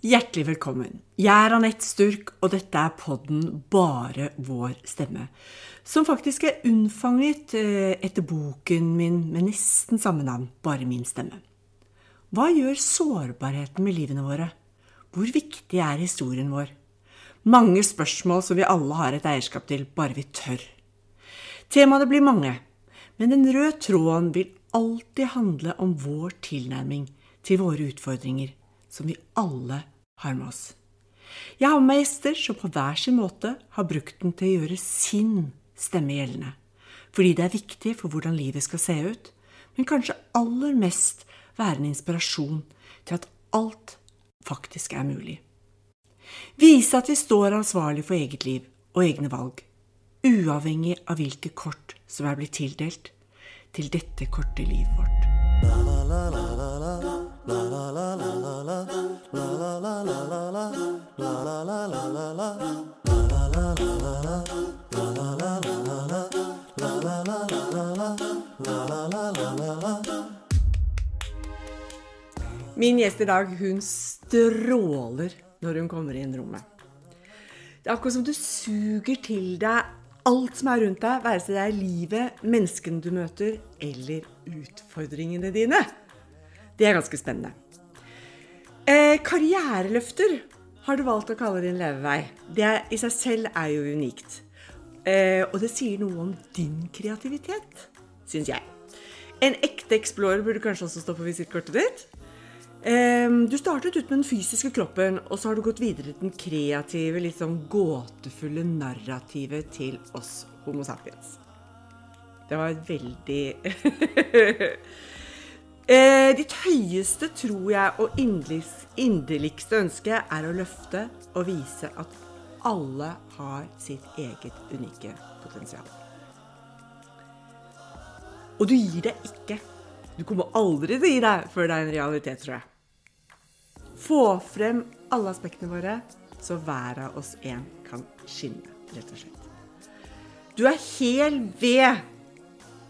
Hjertelig velkommen. Jeg er Anette Sturk, og dette er podden Bare vår stemme. Som faktisk er unnfanget eh, etter boken min med nesten samme navn, Bare min stemme. Hva gjør sårbarheten med livene våre? Hvor viktig er historien vår? Mange spørsmål som vi alle har et eierskap til, bare vi tør. Temaene blir mange, men den røde tråden vil alltid handle om vår tilnærming til våre utfordringer som vi alle har med oss. Jeg har med meg gjester som på hver sin måte har brukt den til å gjøre sin stemme gjeldende. Fordi det er viktig for hvordan livet skal se ut, men kanskje aller mest være en inspirasjon til at alt faktisk er mulig. Vise at vi står ansvarlig for eget liv og egne valg, uavhengig av hvilke kort som er blitt tildelt til dette korte livet vårt. Min gjest i dag, hun stråler når hun kommer inn rommet. Det er akkurat som du suger til deg alt som er rundt deg, være seg det er livet, menneskene du møter, eller utfordringene dine. Det er ganske spennende. Eh, karriereløfter har du valgt å kalle din levevei. Det er, i seg selv er jo unikt. Eh, og det sier noe om din kreativitet, syns jeg. En ekte explorer burde kanskje også stå på visittkortet ditt. Ehm, Du startet ut med den fysiske kroppen, og så har du gått videre til den kreative, litt sånn gåtefulle narrativet til oss Homo sapiens. Det var veldig Eh, Ditt høyeste, tror jeg, og inderligst- inderligste ønske er å løfte og vise at alle har sitt eget unike potensial. Og du gir deg ikke. Du kommer aldri til å gi deg før det er en realitet, tror jeg. Få frem alle aspektene våre, så hver av oss en kan skinne, rett og slett. Du er hel ved,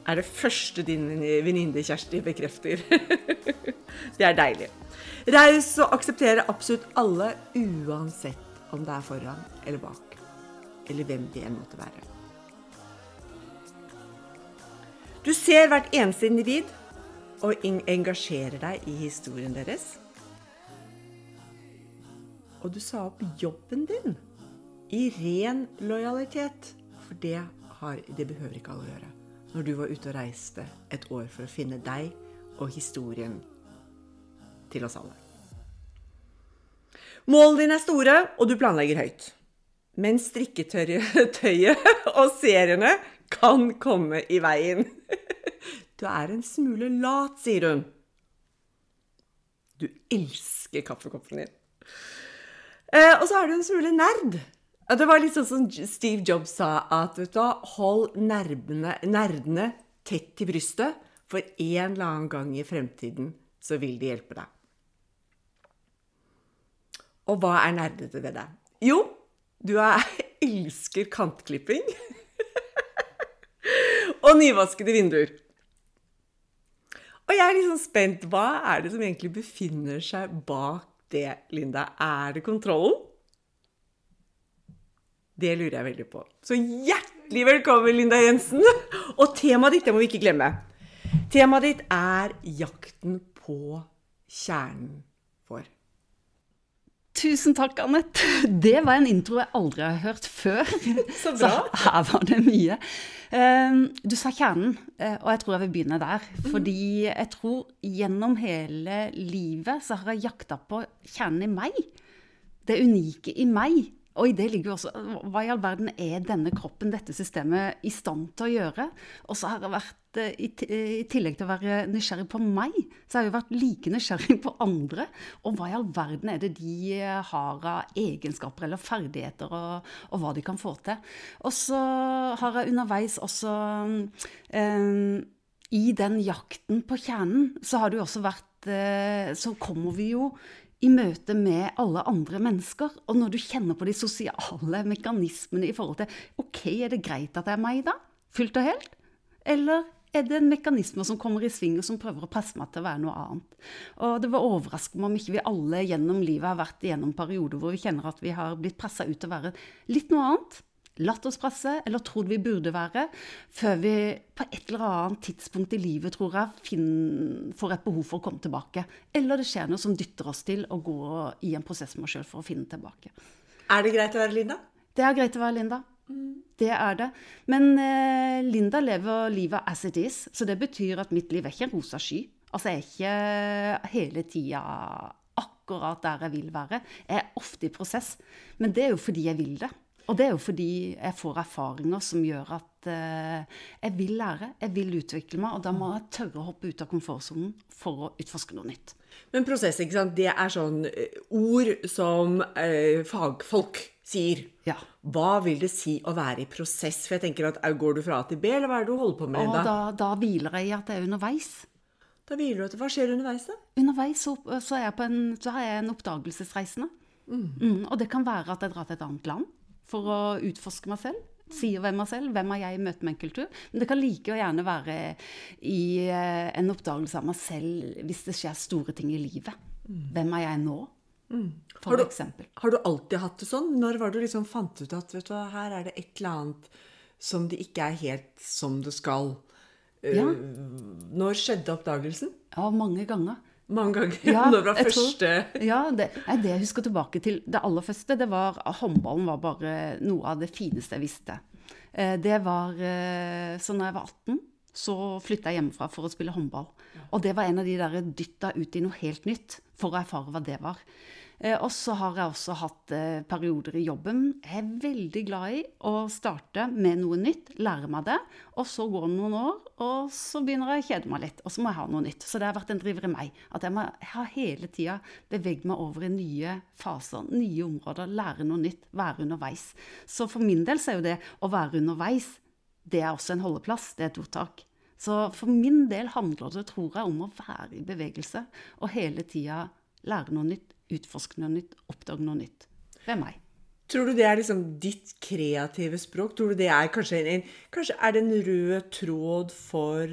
er det første din venninne Kjersti bekrefter. det er deilig. Raus og aksepterer absolutt alle, uansett om det er foran eller bak, eller hvem det enn måtte være. Du ser hvert eneste individ og engasjerer deg i historien deres. Og du sa opp jobben din i ren lojalitet. For det, har, det behøver ikke alle gjøre. Når du var ute og reiste et år for å finne deg og historien til oss alle. Målene dine er store, og du planlegger høyt. Men strikketøyet og seriene kan komme i veien. Du er en smule lat, sier hun. Du elsker kaffekoppen din. Eh, og så er du en smule nerd. Ja, Det var litt sånn som Steve Jobs sa, at vet du, hold nervene, nerdene tett til brystet, for en eller annen gang i fremtiden så vil de hjelpe deg. Og hva er nerdete ved deg? Jo, du er, elsker kantklipping. og nyvaskede vinduer. Og jeg er liksom spent. Hva er det som egentlig befinner seg bak det, Linda? Er det kontrollen? Det lurer jeg veldig på. Så hjertelig velkommen, Linda Jensen! Og temaet ditt, det må vi ikke glemme. Temaet ditt er jakten på kjernen vår. Tusen takk, Anette. Det var en intro jeg aldri har hørt før. Så bra. her var det mye. Eh, Du sa kjernen, eh, og jeg tror jeg vil begynne der. Fordi jeg tror gjennom hele livet så har jeg jakta på kjernen i meg. Det unike i meg. Og i det ligger jo også Hva i all verden er denne kroppen, dette systemet, i stand til å gjøre? Og så har jeg vært, eh, i, tillegg til å være nysgjerrig på meg, så har jeg vært like nysgjerrig på andre. Og hva i all verden er det de eh, har av egenskaper eller ferdigheter, og, og hva de kan få til. Og så har jeg underveis også um, I den jakten på kjernen, så har det jo også vært eh, Så kommer vi jo i møte med alle andre mennesker. Og når du kjenner på de sosiale mekanismene i forhold til Ok, er det greit at det er meg, da? Fullt og helt? Eller er det en mekanisme som kommer i sving, og som prøver å presse meg til å være noe annet. Og det var overraskende om ikke vi alle gjennom livet har vært igjennom perioder hvor vi kjenner at vi har blitt pressa ut til å være litt noe annet. Latt oss presse, eller trodd vi burde være, før vi på et eller annet tidspunkt i livet, tror jeg, finner, får et behov for å komme tilbake. Eller det skjer noe som dytter oss til å gå i en prosess med oss sjøl for å finne tilbake. Er det greit å være Linda? Det er greit å være Linda. Det er det. Men eh, Linda lever livet as it is, så det betyr at mitt liv er ikke en rosa sky. Altså, jeg er ikke hele tida akkurat der jeg vil være. Jeg er ofte i prosess, men det er jo fordi jeg vil det. Og det er jo fordi jeg får erfaringer som gjør at eh, jeg vil lære, jeg vil utvikle meg, og da må jeg tørre å hoppe ut av komfortsonen for å utforske noe nytt. Men prosess, ikke sant, det er sånn eh, ord som eh, fagfolk sier. Ja. Hva vil det si å være i prosess? For jeg tenker at Går du fra A til B, eller hva er det du holder på med? Og da? da, da hviler jeg i at jeg er underveis. Da hviler du etter. Hva skjer underveis, da? Underveis så, så, er jeg på en, så har jeg en oppdagelsesreisende. Mm, og det kan være at jeg drar til et annet land for å utforske meg selv. Sier hvem meg selv, hvem er jeg i møte med en kultur. Men det kan like gjerne være i eh, en oppdagelse av meg selv hvis det skjer store ting i livet. Hvem er jeg nå? For Har du- eksempel. Har du alltid hatt det sånn? Når var det du liksom fant ut at vet du hva, her er det et eller annet som det ikke er helt som det skal? Eh, Ja. Når skjedde oppdagelsen? Ja, mange ganger. Mange ganger. Ja, det var første Ja, det, nei, det jeg husker tilbake til det aller første, det var at håndballen var bare noe av det fineste jeg visste. Eh, Det var eh, Så når jeg var 18, så flytta jeg hjemmefra for å spille håndball. Og det var en av de der dytta ut i noe helt nytt, for å erfare hva det var. Eh, Og så har jeg også hatt eh, perioder i jobben. Jeg er veldig glad i å starte med noe nytt, lære meg det, og så går det noen år, og så begynner jeg å kjede meg litt, og så må jeg ha noe nytt. Så det har vært en driver i meg. At jeg, må, jeg har hele tida beveget meg over i nye faser, nye områder, lære noe nytt, være underveis. Så for min del så er jo det å være underveis, det er også en holdeplass, det er et ordtak. Så for min del handler det, tror jeg, om å være i bevegelse og hele tida lære noe nytt, utforske noe nytt, oppdage noe nytt. Det er meg. Tror du det er liksom ditt kreative språk? Tror du det er kanskje en, kanskje er det en rød tråd for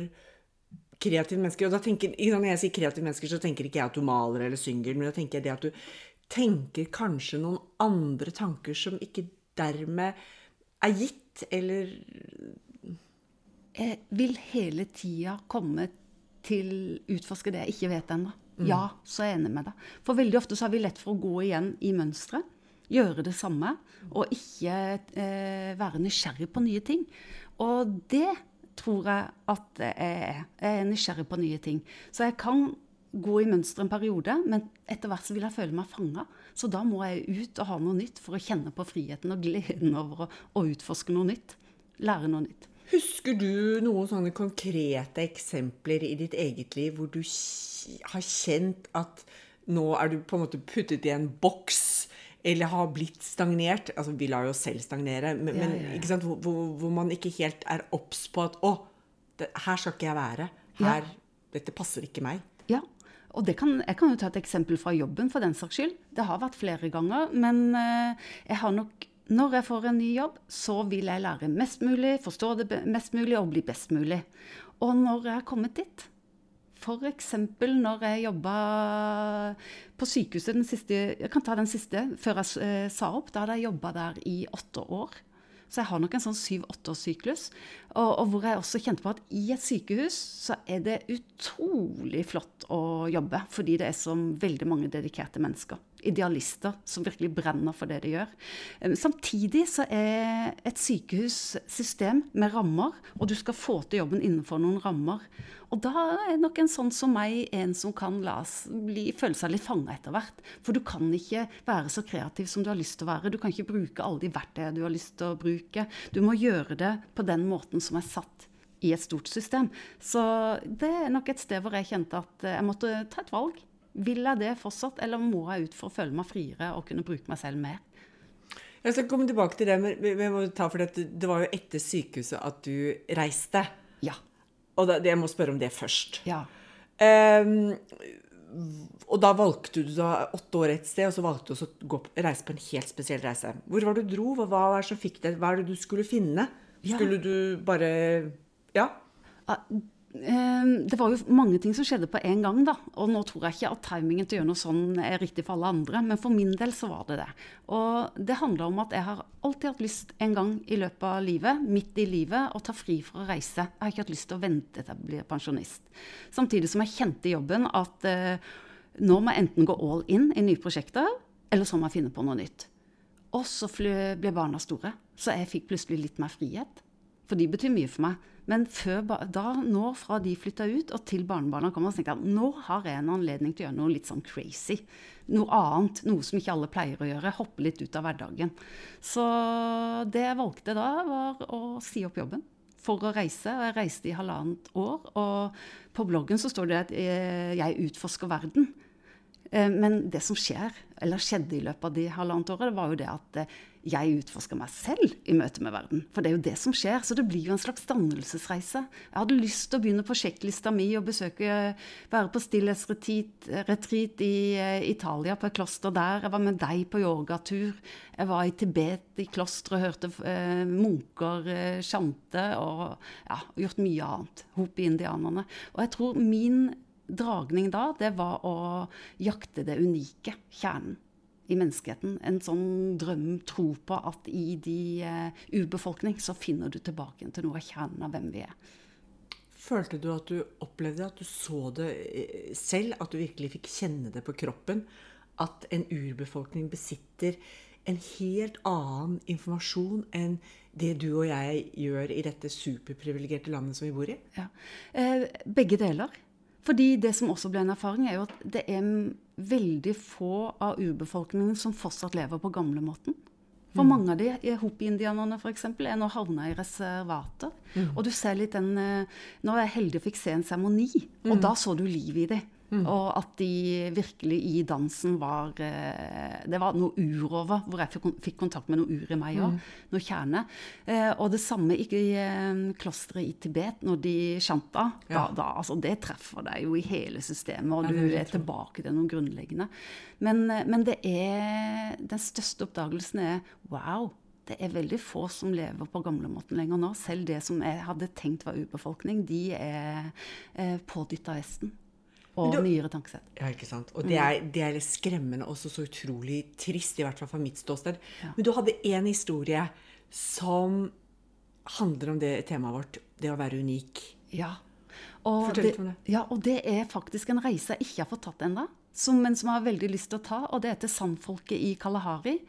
kreative mennesker? Og da tenker, Når jeg sier kreative mennesker, så tenker ikke jeg at du maler eller synger, men da tenker jeg det at du tenker kanskje noen andre tanker som ikke dermed er gitt, eller Jeg vil hele tida komme til utforske det jeg ikke vet ennå. Ja, så er jeg enig med deg. For veldig ofte så har vi lett for å gå igjen i mønsteret. Gjøre det samme. Og ikke eh, være nysgjerrig på nye ting. Og det tror jeg at jeg er. Jeg er nysgjerrig på nye ting. Så jeg kan gå i mønster en periode, men etter hvert så vil jeg føle meg fanga. Så da må jeg ut og ha noe nytt for å kjenne på friheten og gleden over å, å utforske noe nytt. Lære noe nytt. Husker du noen sånne konkrete eksempler i ditt eget liv hvor du har kjent at nå er du på en måte puttet i en boks, eller har blitt stagnert? Altså, vi lar jo oss selv stagnere, men, Ja, men ja, ja. Ikke sant? Hvor, hvor, man ikke helt er obs på at å, det, her skal ikke jeg være. Her, Dette passer ikke meg. Ja, og det kan, jeg kan jo ta et eksempel fra jobben for den saks skyld. Det har vært flere ganger, men eh, jeg har nok når jeg får en ny jobb, så vil jeg lære mest mulig, forstå det mest mulig og bli best mulig. Og når jeg har kommet dit, f.eks. når jeg jobba på sykehuset den siste Jeg kan ta den siste før jeg eh, sa opp. Da hadde jeg jobba der i åtte år. Så jeg har nok en sånn syv-åtte-årssyklus. Og, og hvor jeg også kjente på at i et sykehus så er det utrolig flott å jobbe. Fordi det er så veldig mange dedikerte mennesker. Idealister som virkelig brenner for det de gjør. Eh, Samtidig så er et sykehus system med rammer, og du skal få til jobben innenfor noen rammer. Og da er nok en sånn som meg en som kan bli, føle seg litt fanga etter hvert. For du kan ikke være så kreativ som du har lyst til å være. Du kan ikke bruke alle de verktøyene du har lyst til å bruke. Du må gjøre det på den måten som er satt i et stort system. Så det er nok et sted hvor jeg kjente at eh, jeg måtte ta et valg. Vil jeg det fortsatt, eller må jeg ut for å føle meg friere og kunne bruke meg selv mer? Jeg skal komme tilbake til det, men det, det var jo etter sykehuset at du reiste. Ja. Og da, jeg må spørre om det først. Ja. Um, og da valgte du da åtte år et sted, og så valgte du å gå, reise på en helt spesiell reise. Hvor var det du dro? Hva var det som fikk deg? Hva er det du skulle finne? Ja. Skulle du bare Ja? Ehm, det var jo mange ting som skjedde på en gang, da. Og nå tror jeg ikke at timingen til å gjøre noe sånn er riktig for alle andre, men for min del så var det det. Og det handler om at jeg har alltid hatt lyst en gang i løpet av livet, midt i livet, å ta fri for å reise. Jeg har ikke hatt lyst til å vente til jeg blir pensjonist. Samtidig som jeg kjente i jobben at eh, nå må jeg enten gå all in i nye prosjekter, eller så må jeg finne på noe nytt. Og så ble barna store, så jeg fikk plutselig litt mer frihet. For de betyr mye for meg. Men da, nå fra de flytta ut og til barnebarna kom, så tenkte jeg nå har jeg en anledning til å gjøre noe litt sånn crazy. Noe annet. Noe som ikke alle pleier å gjøre. Hoppe litt ut av hverdagen. Så det jeg valgte da, var å si opp jobben for å reise. Og jeg reiste i halvannet år. Og på bloggen så står det at jeg utforsker verden. Eh, men det som skjer, eller skjedde i løpet av de halvannet året, var jo det at eh, jeg utforsker meg selv i møte med verden. For det er jo det som skjer. Så det blir jo en slags dannelsesreise. Jeg hadde lyst til å begynne på sjekklista mi og besøke, være på stillhetsretreat i eh, Italia, på et kloster der. Jeg var med deg på yogatur. Jeg var i Tibet, i kloster og hørte munker eh, chante og ja, gjort mye annet. Hopi-indianerne. Og jeg tror min dragning da, det var å jakte det unike, kjernen i menneskeheten. En sånn drøm, tro på at i de uh, urbefolkning så finner du tilbake til noe av kjernen av hvem vi er. Følte du at du opplevde at du så det eh, selv, at du virkelig fikk kjenne det på kroppen? At en urbefolkning besitter en helt annen informasjon enn det du og jeg gjør i dette superprivilegerte landet som vi bor i? Ja. Eh, begge deler. Fordi det som også ble en erfaring, er jo at det er veldig få av urbefolkningen som fortsatt lever på gamlemåten. For mm. mange av de hopi-indianerne f.eks. er nå havna i reservater. Mm. Og du ser litt den eh, Nå var jeg heldig og fikk se en seremoni, og mm. da så du livet i det. Mm. Og at de virkelig i dansen var eh, Det var noe ur over, hvor jeg fikk kontakt med noe ur i meg òg. Mm. Noe kjerne. Eh, og det samme i eh, klosteret i Tibet, når de chanta. Ja. Da, da, altså, det treffer deg jo i hele systemet, og du er tilbake til noe grunnleggende. Men, men det er Den største oppdagelsen er wow. Det er veldig få som lever på gamlemåten lenger nå. Selv det som jeg hadde tenkt var urbefolkning, de er eh, pådytta Vesten og du, nyere tankesett. Ja, ikke sant. Og det er, det er litt skremmende og så utrolig trist, i hvert fall fra mitt ståsted. Ja. Men du hadde én historie som handler om det temaet vårt, det å være unik. Ja. Og Fortell litt om det. Ja, og det er faktisk en reise jeg ikke har fått tatt ennå som, men som jeg har veldig lyst til å ta, og det er til sandfolket i Kalahari.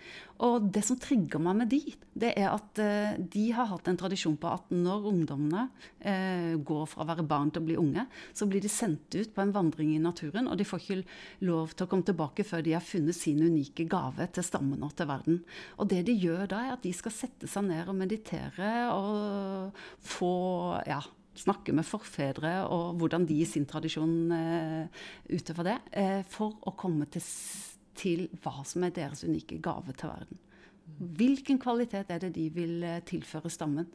Og det som trigger meg med de, det er at uh, de har hatt en tradisjon på at når ungdommene uh, går fra å være barn til å bli unge, så blir de sendt ut på en vandring i naturen, og de får ikke lov til å komme tilbake før de har funnet sin unike gave til stammen og til verden. Og det de gjør da, er at de skal sette seg ned og meditere og få ja, snakke med forfedre og hvordan de i sin tradisjon eh, utøver det, eh, for å komme til, til, hva som er deres unike gave til verden. Hvilken kvalitet er det de vil eh, tilføre stammen,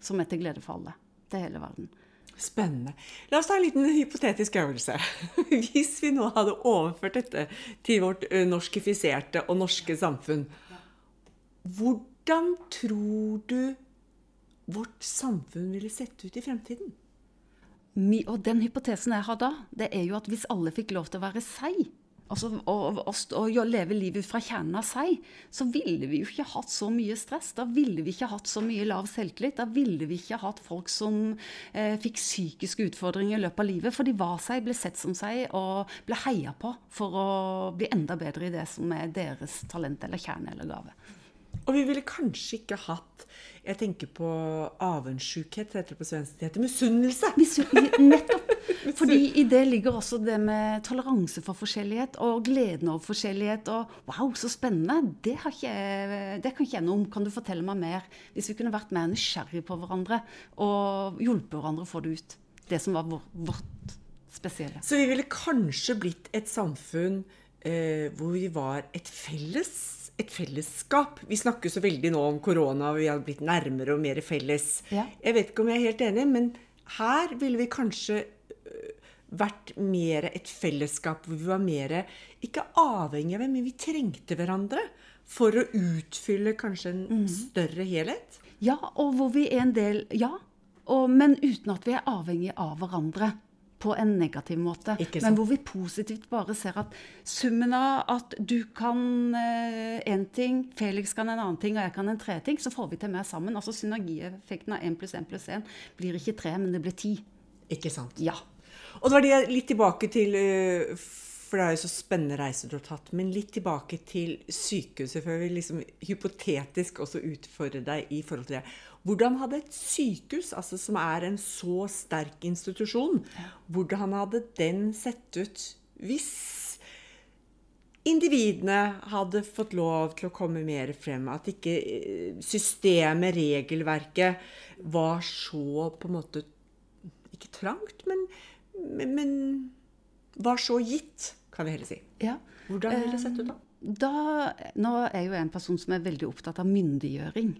som er til glede for alle, til hele verden? Spennende. La oss ta en liten hypotetisk øvelse. Hvis vi nå hadde overført dette til vårt norskifiserte og norske samfunn, hvordan tror du vårt samfunn ville sett ut i fremtiden? Og den hypotesen jeg har da, det er jo at hvis alle fikk lov til å være seg, altså og, leve livet fra kjernen av seg, så ville vi jo ikke hatt så mye stress. Da ville vi ikke hatt så mye lav selvtillit. Da ville vi ikke hatt folk som eh, fikk psykiske utfordringer i løpet av livet. For de var seg, ble sett som seg og ble heia på for å bli enda bedre i det som er deres talent eller kjerne eller gave. Og vi ville kanskje ikke hatt Jeg tenker på avundsjukhet, heter det på svensk. Det heter misunnelse. Nettopp. Fordi i det ligger også det med toleranse for forskjellighet og gleden over forskjellighet. Og wow, så spennende! Det, ikke, det kan ikke jeg noe om. Kan du fortelle meg mer? Hvis vi kunne vært mer nysgjerrige på hverandre og hjulpet hverandre å få det ut. Det som var vårt spesielle. Så vi ville kanskje blitt et samfunn eh, hvor vi var et felles et fellesskap. Vi snakker så veldig nå om korona, og vi har blitt nærmere og mer felles. Ja. Jeg vet ikke om jeg er helt enig, men her ville vi kanskje øh, vært mer et fellesskap hvor vi var mer ikke avhengig av hvem, men vi trengte hverandre for å utfylle kanskje en mm. større helhet. Ja, og hvor vi er en del Ja, Og, men uten at vi er avhengig av hverandre på en negativ måte. Men hvor vi positivt bare ser at summen av at du kan én ting, Felix kan en annen ting, og jeg kan en tredje ting, så får vi til mer sammen. Altså Synergieffekten av én pluss én pluss én blir ikke tre, men det blir ti. Ikke sant? Ja. Og da var det litt tilbake til øh, For det er jo så spennende reiser du har tatt. Men litt tilbake til sykehuset, før vi liksom hypotetisk også utfordrer deg i forhold til det. Hvordan hadde et sykehus, altså som er en så sterk institusjon, hvordan hadde den sett ut hvis individene hadde fått lov til å komme mer frem? At ikke eh, systemet, regelverket, var så på en måte Ikke trangt, men, men, men var så gitt, kan vi heller si. ja. Hvordan ville det sett ut da? Da, nå er jeg jo en person som er veldig opptatt av myndiggjøring.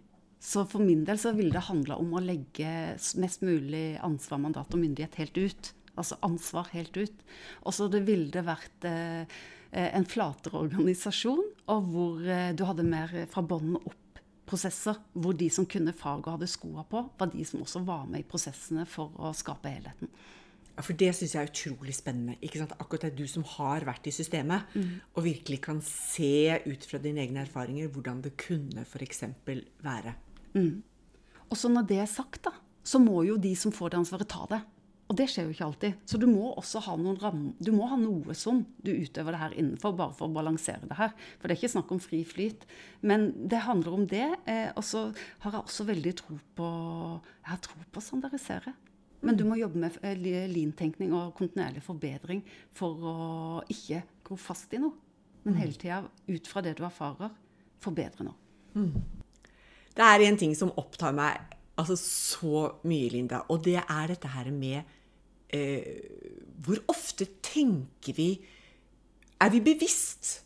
Så for min del så ville det handla om å legge mest mulig ansvar, mandat og myndighet helt ut. Altså ansvar helt ut. Og så det ville det vært eh, eh, en flatere organisasjon, og hvor eh, du hadde mer fra bånn opp prosesser. Hvor de som kunne faget og hadde skoa på, var de som også var med i prosessene for å skape helheten. Ja, For det syns jeg er utrolig spennende. ikke sant? Akkurat det er du som har vært i systemet, og virkelig kan se ut fra dine egne erfaringer hvordan det kunne f.eks. være. Og så når det er sagt, da, så må jo de som får det ansvaret, ta det. Og det skjer jo ikke alltid. Så du må også ha noen ram du må ha noe som du utøver det her innenfor, bare for å balansere det her. For det er ikke snakk om fri flyt. Men det handler om det. Eh, og så har jeg også veldig tro på Jeg har tro på å standardisere. Men du må jobbe med lintenkning lean-tenkning og kontinuerlig forbedring for å ikke gro fast i noe. Men hele tida, ut fra det du erfarer, forbedre noe. Det er en ting som opptar meg altså så mye, Linda, og det er dette her med eh, Hvor ofte tenker vi Er vi bevisst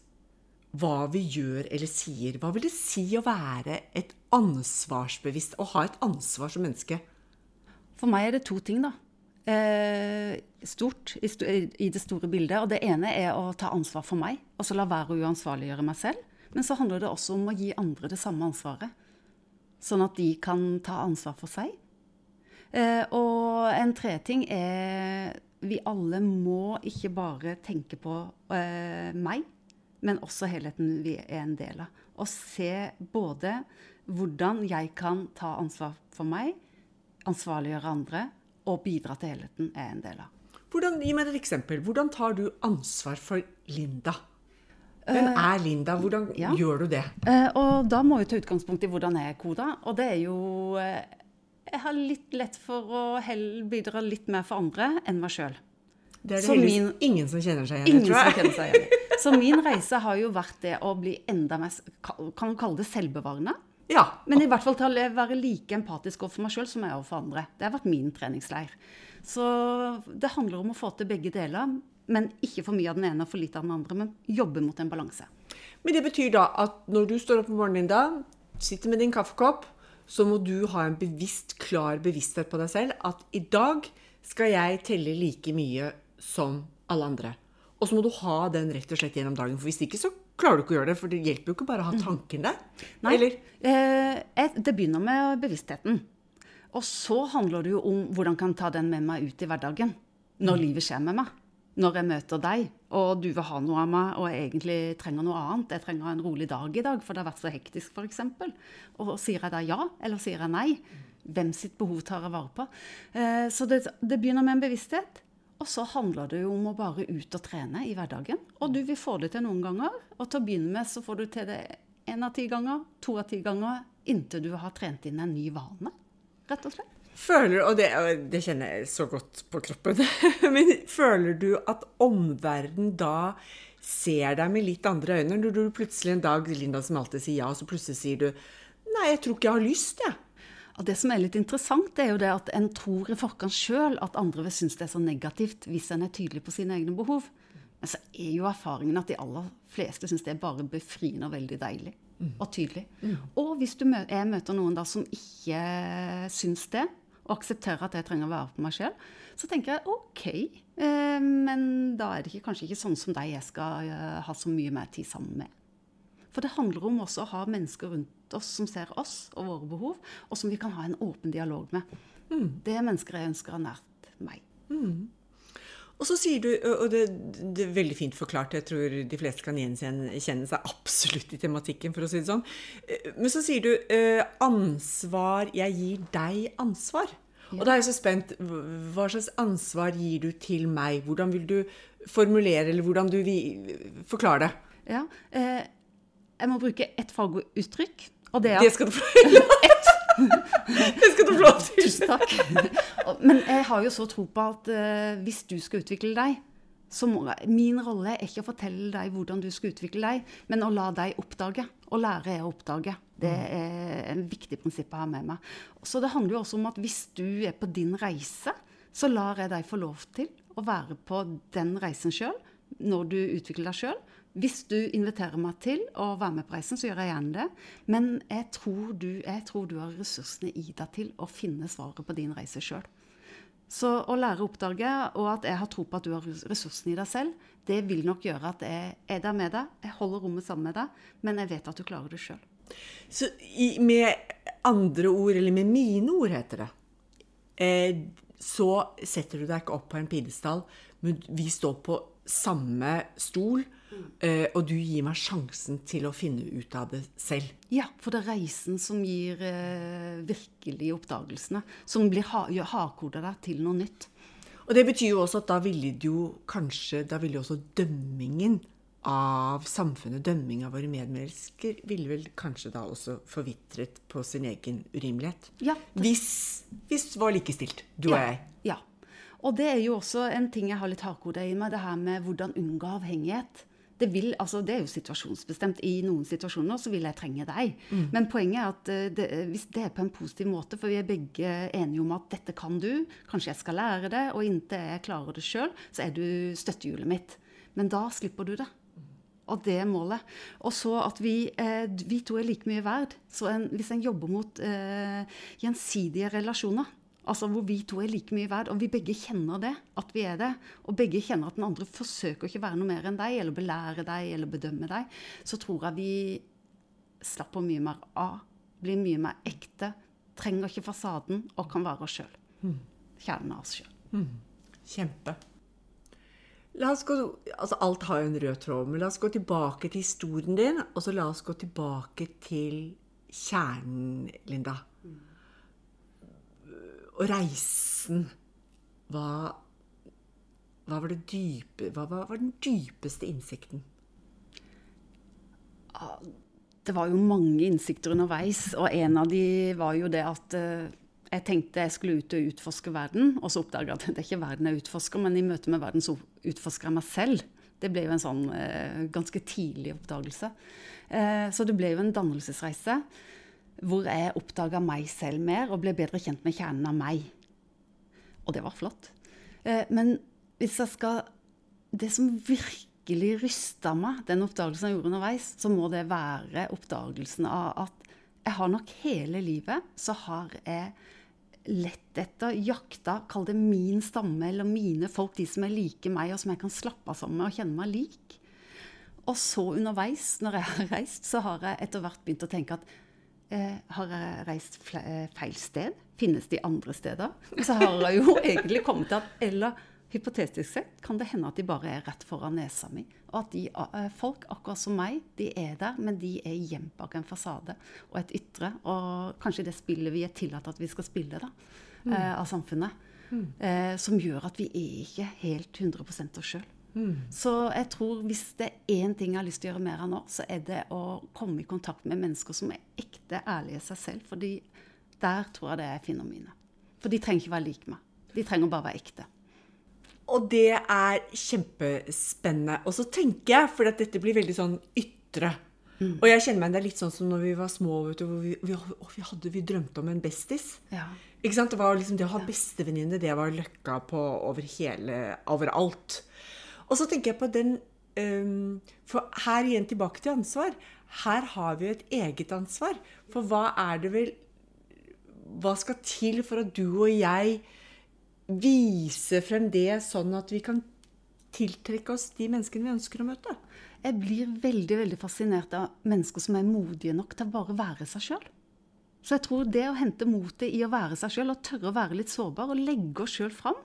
hva vi gjør eller sier? Hva vil det si å være et ansvarsbevisst, å ha et ansvar som menneske? For meg er det to ting, da. Eh, stort i, st i det store bildet. Og det ene er å ta ansvar for meg, og så la være å uansvarliggjøre meg selv. Men så handler det også om å gi andre det samme ansvaret. Sånn at de kan ta ansvar for seg. Eh, og en tredje ting er vi alle må ikke bare tenke på eh, meg, men også helheten vi er en del av. Og se både hvordan jeg kan ta ansvar for meg, ansvarliggjøre andre og bidra til helheten er en del av. Hvordan, gi meg et eksempel. Hvordan tar du ansvar for Linda? Hvem er Linda? Hvordan ja. gjør du det? Eh, og da må vi ta utgangspunkt i hvordan jeg er koda. Og det er jo eh, Jeg har litt lett for å bidra litt mer for andre enn meg sjøl. Det er det min- ingen som kjenner seg igjen i, tror jeg. Så min reise har jo vært det å bli enda mer Kan kalle det selvbevarende? Ja. Men i hvert fall til å være like empatisk overfor meg sjøl som jeg er overfor andre. Det har vært min treningsleir. Så det handler om å få til begge deler, men ikke for mye av den ene og for lite av den andre. Men jobbe mot en balanse. Men det betyr da at når du står opp om morgenen, da, sitter med din kaffekopp, så må du ha en bevisst, klar bevissthet på deg selv at i dag skal jeg telle like mye som alle andre. Og så må du ha den rett og slett gjennom dagen, for hvis ikke så klarer du ikke å gjøre det. For det hjelper jo ikke bare å ha tanken der. Nei, Eller eh, det begynner med bevisstheten. Og så handler det jo om hvordan jeg kan ta den med meg ut i hverdagen. Når livet skjer med meg. Når jeg møter deg, og du vil ha noe av meg, og jeg egentlig trenger noe annet. Jeg trenger en rolig dag i dag, for det har vært så hektisk, f.eks. Og sier jeg da ja, eller sier jeg nei? Hvem sitt behov tar jeg vare på? Eh, så det, det begynner med en bevissthet. Og så handler det jo om å bare ut og trene i hverdagen. Og du vil få det til noen ganger. Og til å begynne med så får du til det én av ti ganger, to av ti ganger, inntil du har trent inn en ny vane. Rett og slett. Føler Og det, og det kjenner jeg så godt på kroppen. Men føler du at omverdenen da ser deg med litt andre øyne? Når du plutselig en dag, Linda som alltid sier ja, så plutselig sier du Nei, jeg tror ikke jeg har lyst, jeg. Og det som er litt interessant, er jo det at en tror i forkant sjøl at andre vil synes det er så negativt hvis en er tydelig på sine egne behov. Men så er jo erfaringen at de aller fleste syns det er bare befriende og veldig deilig. Og tydelig. Og hvis du mø jeg møter noen da som ikke syns det, og aksepterer at jeg trenger å være på meg sjøl, så tenker jeg OK, eh, men da er det ikke, kanskje ikke sånn som deg jeg skal eh, ha så mye mer tid sammen med. For det handler om også å ha mennesker rundt oss som ser oss og våre behov, og som vi kan ha en åpen dialog med. Det er mennesker jeg ønsker er nært meg. Og så sier du, og det, det er veldig fint forklart, jeg tror de fleste kan gjenkjenne seg absolutt i tematikken, for å si det sånn. Eh, Men så sier du eh, ansvar Jeg gir deg ansvar. Og da er jeg så spent. Hva slags ansvar gir du til meg? Hvordan vil du formulere, eller hvordan du vil forklare det? Ja, eh, jeg må bruke ett faguttrykk, og det er Det skal du få Det skal du få lov til. Tusen takk. Men jeg har jo så tro på at uh, hvis du skal utvikle deg, så må jeg, Min rolle er ikke å fortelle deg hvordan du skal utvikle deg, men å la deg oppdage. Å lære er å oppdage. Det er en viktig prinsipp jeg har med meg. Så det handler jo også om at hvis du er på din reise, så lar jeg deg få lov til å være på den reisen sjøl, når du utvikler deg sjøl. Hvis du inviterer meg til å være med på reisen, så gjør jeg gjerne det. Men jeg tror du, jeg tror du har ressursene i deg til å finne svaret på din reise sjøl. Så å lære å oppdage, og at jeg har tro på at du har ressursene i deg selv, det vil nok gjøre at jeg er der med deg, jeg holder rommet sammen med deg, men jeg vet at du klarer det sjøl. Så i, med andre ord, eller med mine ord heter det, eh, så setter du deg ikke opp på en pidestall, men vi står på samme stol, eh, og du gir meg sjansen til å finne ut av det selv. Ja, for det er reisen som gir uh, virkelig oppdagelsene, som blir ha, hardkoda deg til noe nytt. Og det betyr jo også at da ville jo kanskje, da ville jo også dømmingen av samfunnet, dømming av våre medmennesker, ville vel kanskje da også forvitret på sin egen urimelighet. Ja. Hvis, hvis det var likestilt, du og ja. jeg. Ja. Og det er jo også en ting jeg har litt hardkoda i meg, det her med hvordan unngå avhengighet. Det, vil, altså det er jo situasjonsbestemt. I noen situasjoner så vil jeg trenge deg. Men poenget er at eh, det, hvis det er på en positiv måte, for vi er begge enige om at dette kan du, kanskje jeg skal lære det, og inntil jeg klarer det sjøl, så er du støttehjulet mitt. Men da slipper du det. Og det er målet. Og så at vi, eh, vi to er like mye verd. Så en, hvis en jobber mot eh, gjensidige relasjoner, altså hvor vi to er like mye verd, og vi begge kjenner det, at vi er det, og begge kjenner at den andre forsøker ikke å være noe mer enn deg, eller belære deg, eller bedømme deg, så tror jeg vi slapper mye mer av, blir mye mer ekte, trenger ikke fasaden, og kan være oss sjøl. Kjernen av oss sjøl. Kjempe. La oss gå, altså Alt har jo en rød tråd, men la oss gå tilbake til historien din, og så la oss gå tilbake til kjernen, Linda. Og reisen. Hva, hva var dype, hva hva, var den dypeste innsikten? Det var jo mange innsikter underveis, og en av de var jo det at eh, jeg tenkte jeg skulle ut og utforske verden, og så oppdaga jeg at det er ikke verden jeg utforsker, men i møte med verden så utforsker jeg meg selv. Det ble jo en sånn eh, ganske tidlig oppdagelse. Eh, så det ble jo en dannelsesreise hvor jeg oppdaga meg selv mer og ble bedre kjent med kjernen av meg. Og det var flott. Eh, men hvis jeg skal Det som virkelig rysta meg, den oppdagelsen jeg gjorde underveis, så må det være oppdagelsen av at jeg har nok hele livet så har jeg lett etter, jakta, kall det min stamme eller mine folk, de som er like meg, og som jeg kan slappe av sammen med og kjenne meg lik. Og så underveis, når jeg har reist, så har jeg etter hvert begynt å tenke at eh, har jeg reist eh, feil sted? Finnes de andre steder? Så har jeg jo egentlig kommet til at Eller hypotetisk sett kan det hende at de bare er rett foran nesa mi. Og at de, eh, folk, akkurat som meg, de er der, men de er gjemt bak en fasade og et ytre. Og kanskje det spillet vi er tillatt at vi skal spille, da, eh, av samfunnet. Eh, som gjør at vi er ikke helt 100 oss sjøl. Så jeg tror hvis det er én ting jeg har lyst til å gjøre mer av nå, så er det å komme i kontakt med mennesker som er ekte ærlige i seg selv. fordi der tror jeg det er jeg finner mine. For de trenger ikke være lik meg. De trenger bare være ekte. Og det er kjempespennende. Og så tenker jeg, for dette blir veldig sånn ytre Og jeg kjenner meg det er litt sånn som når vi var små, vet du, hvor vi, vi, å, vi, hadde, vi drømte om en bestis. Ja. Ikke sant? Det var liksom det å ha bestevenninne, det var løkka på over hele Overalt. Og så tenker jeg på den um, For her igjen tilbake til ansvar. Her har vi jo et eget ansvar. For hva er det vel Hva skal til for at du og jeg viser frem det sånn at vi kan tiltrekke oss de menneskene vi ønsker å møte? Jeg blir veldig veldig fascinert av mennesker som er modige nok til å bare være seg sjøl. Så jeg tror det å hente motet i å være seg sjøl, og tørre å være litt sårbar, og legge oss sjøl fram,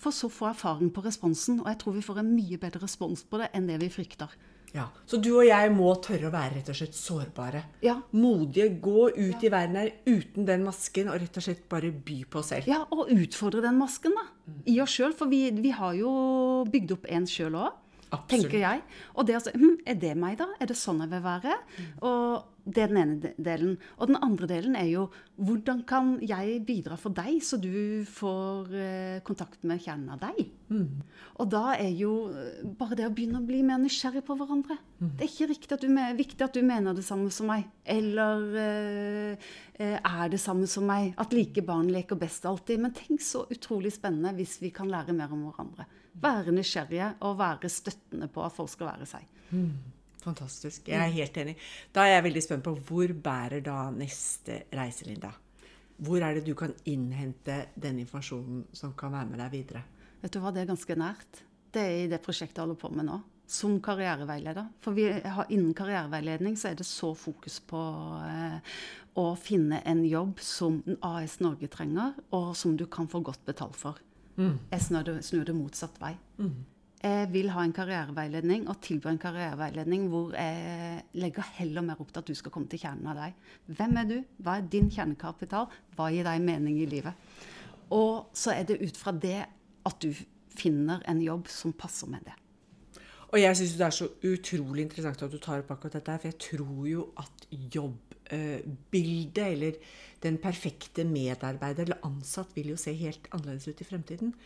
for så få erfaring på responsen. Og jeg tror vi får en mye bedre respons på det enn det vi frykter. Ja, Så du og jeg må tørre å være rett og slett sårbare. Ja. Modige. Gå ut i verden her uten den masken og rett og slett bare by på oss selv. Ja, og utfordre den masken da, i oss sjøl. For vi, vi har jo bygd opp en sjøl òg. Absolutt. tenker jeg. Og det altså, hm, Er det meg, da? Er det sånn jeg vil være? Og Det er den ene delen. Og den andre delen er jo hvordan kan jeg bidra for deg, så du får eh, kontakt med kjernen av deg? Og da er jo eh, bare det å begynne å bli mer nysgjerrig på hverandre. Det er ikke riktig at du, viktig at du mener det samme som meg. Eller eh, eh, er det samme som meg. At like barn leker best alltid. Men tenk så utrolig spennende hvis vi kan lære mer om hverandre. Være nysgjerrige og være støttende på at folk skal være seg. Fantastisk. Jeg er helt enig. Da er jeg veldig spent på hvor bærer da neste reise, Linda? Hvor er det du kan innhente den informasjonen som kan være med deg videre? Vet du hva, det er ganske nært. Det er i det prosjektet jeg holder på med nå. Som karriereveileder. For vi har, innen karriereveiledning så er det så fokus på eh, å finne en jobb som AS Norge trenger, og som du kan få godt betalt for. Jeg snur det, snur det motsatt vei. Jeg vil ha en karriereveiledning og tilby en karriereveiledning hvor jeg legger heller mer opp til at du skal komme til kjernen av deg. Hvem er du? Hva er din kjernekapital? Hva gir deg mening i livet? Og så er det ut fra det at du finner en jobb som passer med det. Og jeg syns det er så utrolig interessant at du tar opp akkurat dette, for jeg tror jo at jobbbildet, eller den perfekte medarbeider eller ansatt, vil jo se helt annerledes ut i fremtiden.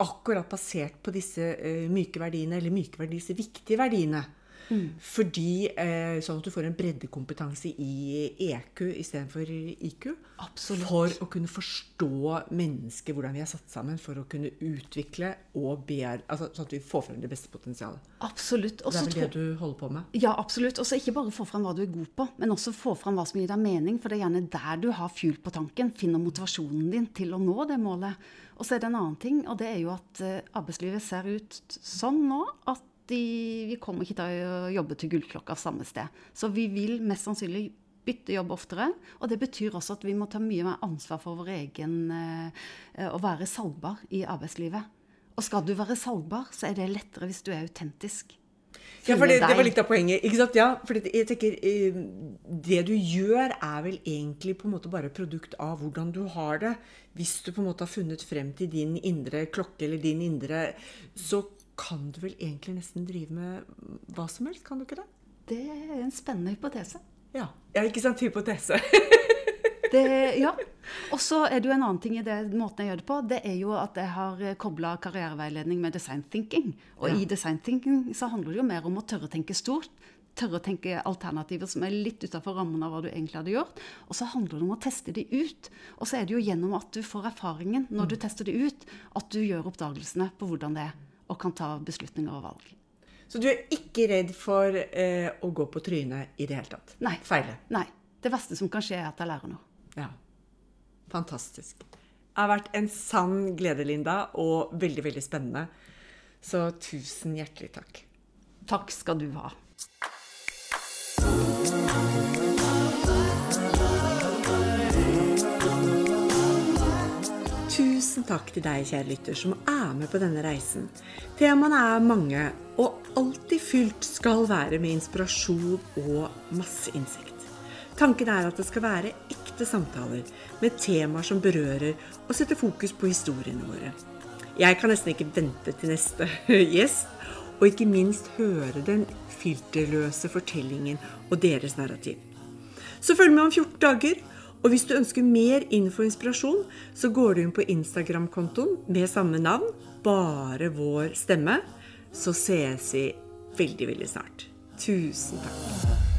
Akkurat basert på disse eh, myke verdiene, eller myke verdier, disse viktige verdiene. Fordi eh, Sånn at du får en breddekompetanse i EQ istedenfor IQ. Absolutt. For å kunne forstå mennesket, hvordan vi er satt sammen, for å kunne utvikle og bear... Altså, sånn at vi får frem det beste potensialet. Absolutt. Også Det er vel det du holder på med? Ja, absolutt. Og ikke bare få frem hva du er god på, men også få frem hva som gir deg mening. For det er gjerne der du har fuel på tanken, finner motivasjonen din til å nå det målet. Og så er det en annen ting, og det er jo at eh, arbeidslivet ser ut sånn nå at de, vi kommer ikke til å jobbe til gullklokka samme sted. Så vi vil mest sannsynlig bytte jobb oftere. Og det betyr også at vi må ta mye mer ansvar for vår egen eh, Å være salgbar i arbeidslivet. Og skal du være salgbar, så er det lettere hvis du er autentisk. Ja, for det, det var litt av poenget. ikke sant? Ja, for jeg tenker, eh, Det du gjør, er vel egentlig på en måte bare produkt av hvordan du har det. Hvis du på en måte har funnet frem til din indre klokke eller din indre Så kan du vel egentlig nesten drive med hva som helst, kan du ikke det? Det er en spennende hypotese. Ja, ja ikke sant? Hypotese. Det, ja. Og så er det jo en annen ting i det måten jeg gjør det på. Det er jo at jeg har kobla karriereveiledning med design thinking. Og Ja. i design thinking så handler det jo mer om å tørre å tenke stort. Tørre å tenke alternativer som er litt utafor rammen av hva du egentlig hadde gjort. Og så handler det om å teste de ut. Og så er det jo gjennom at du får erfaringen når du tester de ut, at du gjør oppdagelsene på hvordan det er, og kan ta beslutninger og valg. Så du er ikke redd for eh, å gå på trynet i det hele tatt? Nei. Feile? Nei. Det verste som kan skje, er at jeg lærer noe. Ja. Fantastisk. Det har vært en sann glede, Linda, og veldig, veldig spennende. Så tusen hjertelig takk. Takk skal du ha. Takk til deg, kjære lytter, som er med på denne reisen. Temaene er mange, og alltid fylt skal være med inspirasjon og masse innsikt. Tanken er at det skal være ekte samtaler med temaer som berører og setter fokus på historiene våre. Jeg kan nesten ikke vente til neste gjest, og ikke minst høre den filterløse fortellingen og deres narrativ. Så følg med om 14 dager. Og hvis du ønsker mer info og inspirasjon, så går du inn på Instagram-kontoen med samme navn, bare vår stemme. Så ses vi veldig, veldig snart. Tusen takk.